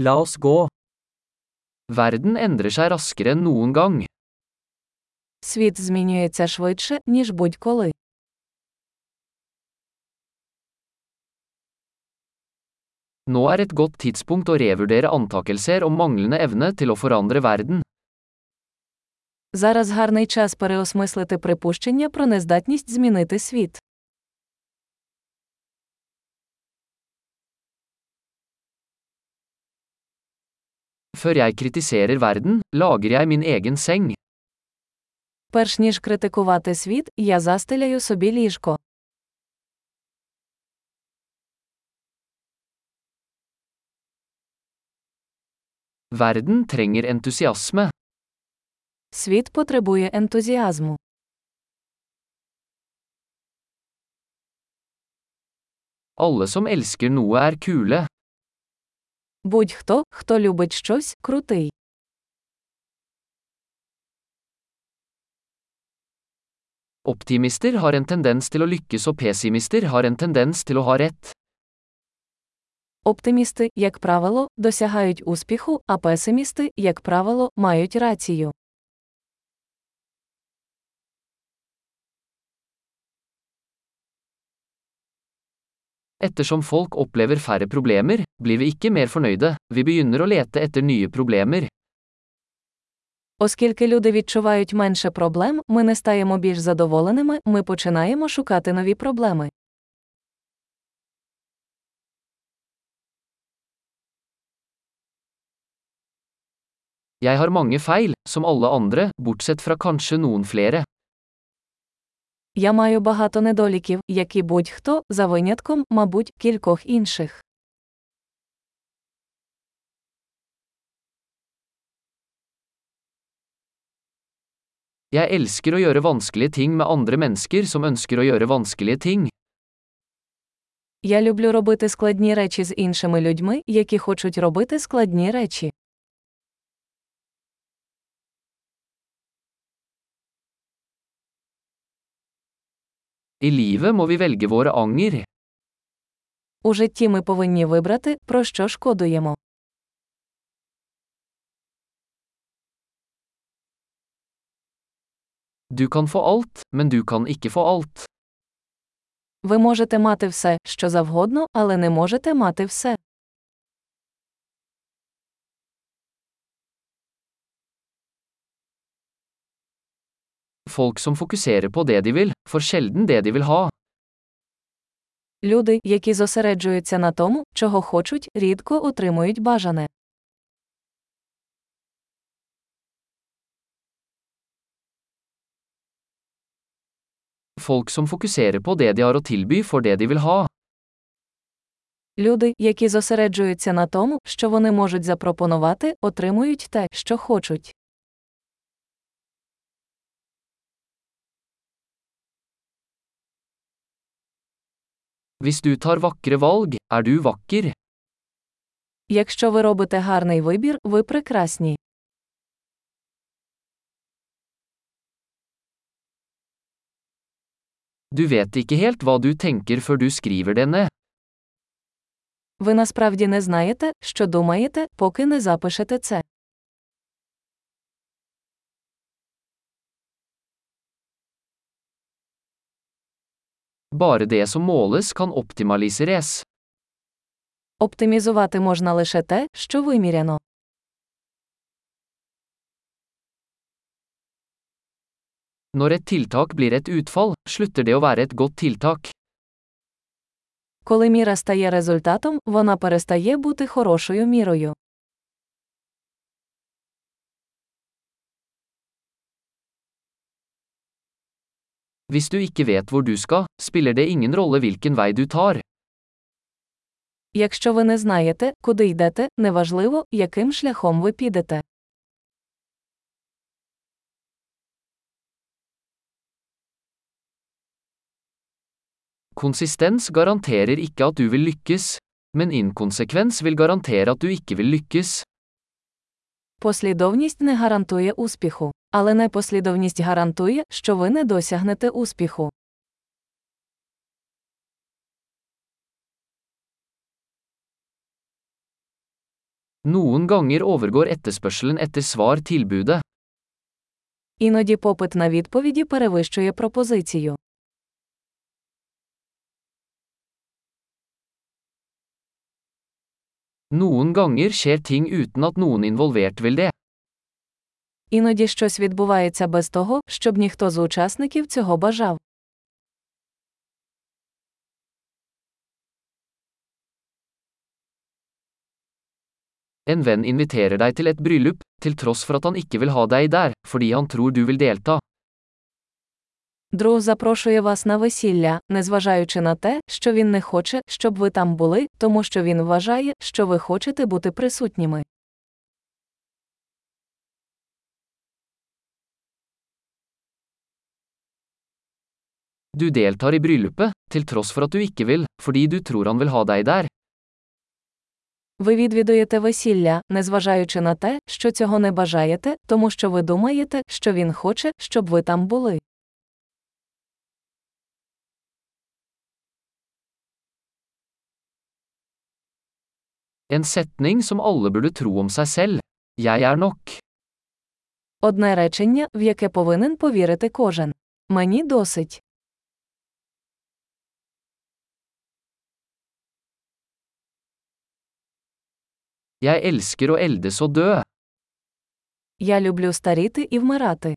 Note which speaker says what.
Speaker 1: La oss gå.
Speaker 2: Verden endrer seg raskere enn noen gang.
Speaker 3: Світ змінюється швидше, ніж будь-коли.
Speaker 2: Nå er et godt tidspunkt å revurdere antakelser om manglende evne til å forandre verden.
Speaker 3: Зараз гарний час переосмислити припущення про нездатність змінити світ.
Speaker 2: Før jeg kritiserer verden, lager jeg min egen seng.
Speaker 3: Перш ніж критикувати світ, я застеляю собі ліжко.
Speaker 2: Verden trenger entusiasme.
Speaker 3: Світ потребує ентузіазму.
Speaker 2: Alle som elsker noe er kule.
Speaker 3: Будь-хто, хто любить щось, крутий.
Speaker 2: Optimister har en tendens til å lykkes og pessimister har en tendens til å ha rett.
Speaker 3: Оптимісти, як правило, досягають успіху, а песимісти, як правило, мають рацію.
Speaker 2: Ettersom folk opplever færre problemer, blir vi ikke mer fornøyde, vi begynner å lete etter nye problemer.
Speaker 3: Оскільки люди відчувають менше проблем, ми не стаємо більш задоволеними, ми починаємо шукати нові проблеми.
Speaker 2: Jeg har mange feil, som alle andre, bortsett fra kanskje noen flere.
Speaker 3: Я маю багато недоліків, як і будь-хто, за винятком, мабуть, кількох інших.
Speaker 2: Jeg elsker å gjøre vanskelige ting med andre mennesker som ønsker å gjøre vanskelige ting.
Speaker 3: Я люблю робити складні речі з іншими людьми, які хочуть робити складні речі.
Speaker 2: I livet må vi velge våre anger.
Speaker 3: У житті ми повинні вибрати, про що шкодуємо.
Speaker 2: Du kan få alt, men du kan ikke få alt.
Speaker 3: Ви можете мати все, що завгодно, але не можете мати все.
Speaker 2: Folk som fokuserer på det de vil, får sjelden det de vil ha.
Speaker 3: Люди, які зосереджуються на тому, чого хочуть, рідко отримують бажане.
Speaker 2: Folk som fokuserer på det de har å tilby, får det de vil ha.
Speaker 3: Люди, які зосереджуються на тому, що вони можуть запропонувати, отримують те, що хочуть.
Speaker 2: Hvis du tar vakre valg, er du vakker.
Speaker 3: Якщо ви робите гарний вибір, ви прекрасні.
Speaker 2: Du vet ikke helt hva du tenker før du skriver det ned.
Speaker 3: Ви насправді не знаєте, що думаєте, поки не запишете це.
Speaker 2: Bare det som måles kan optimaliseres.
Speaker 3: Оптимізувати можна лише те, що виміряно.
Speaker 2: Når et tiltak blir et utfall, slutter det å være et godt tiltak.
Speaker 3: Коли міра стає результатом, вона перестає бути хорошою мірою.
Speaker 2: Hvis du ikke vet hvor du skal, spiller det ingen rolle hvilken vei du tar.
Speaker 3: Якщо ви не знаєте, куди йдете, неважливо, яким шляхом ви підете.
Speaker 2: Konsistens garanterer ikke at du vil lykkes, men inkonsekvens vil garantere at du ikke vil lykkes.
Speaker 3: Послідовність не гарантує успіху, але непослідовність гарантує, що ви не досягнете успіху.
Speaker 2: Noen ganger overgår etterspørselen etter svar tilbudet.
Speaker 3: Іноді попит на відповіді перевищує пропозицію.
Speaker 2: Noen ganger skjer ting uten at noen involvert vil det.
Speaker 3: Іноді щось відбувається без того, щоб ніхто з учасників цього бажав.
Speaker 2: En venn inviterer deg til et bryllup, til tross for at han ikke vil ha deg der, fordi han tror du vil delta.
Speaker 3: Друг запрошує вас на весілля, незважаючи на те, що він не хоче, щоб ви там були, тому що він вважає, що ви хочете бути присутніми.
Speaker 2: Du deltar i bryllupet, til tross for at du ikke vil, fordi du tror han vil ha deg der.
Speaker 3: Ви відвідуєте весілля, незважаючи на те, що цього не бажаєте, тому що ви думаєте, що він хоче, щоб ви там були.
Speaker 2: En setning som alle burde tro om seg selv. Jeg er nok.
Speaker 3: Одне речення, в яке повинен повірити кожен. Мені досить.
Speaker 2: Jeg elsker å eldes og dø.
Speaker 3: Я люблю старіти і вмирати.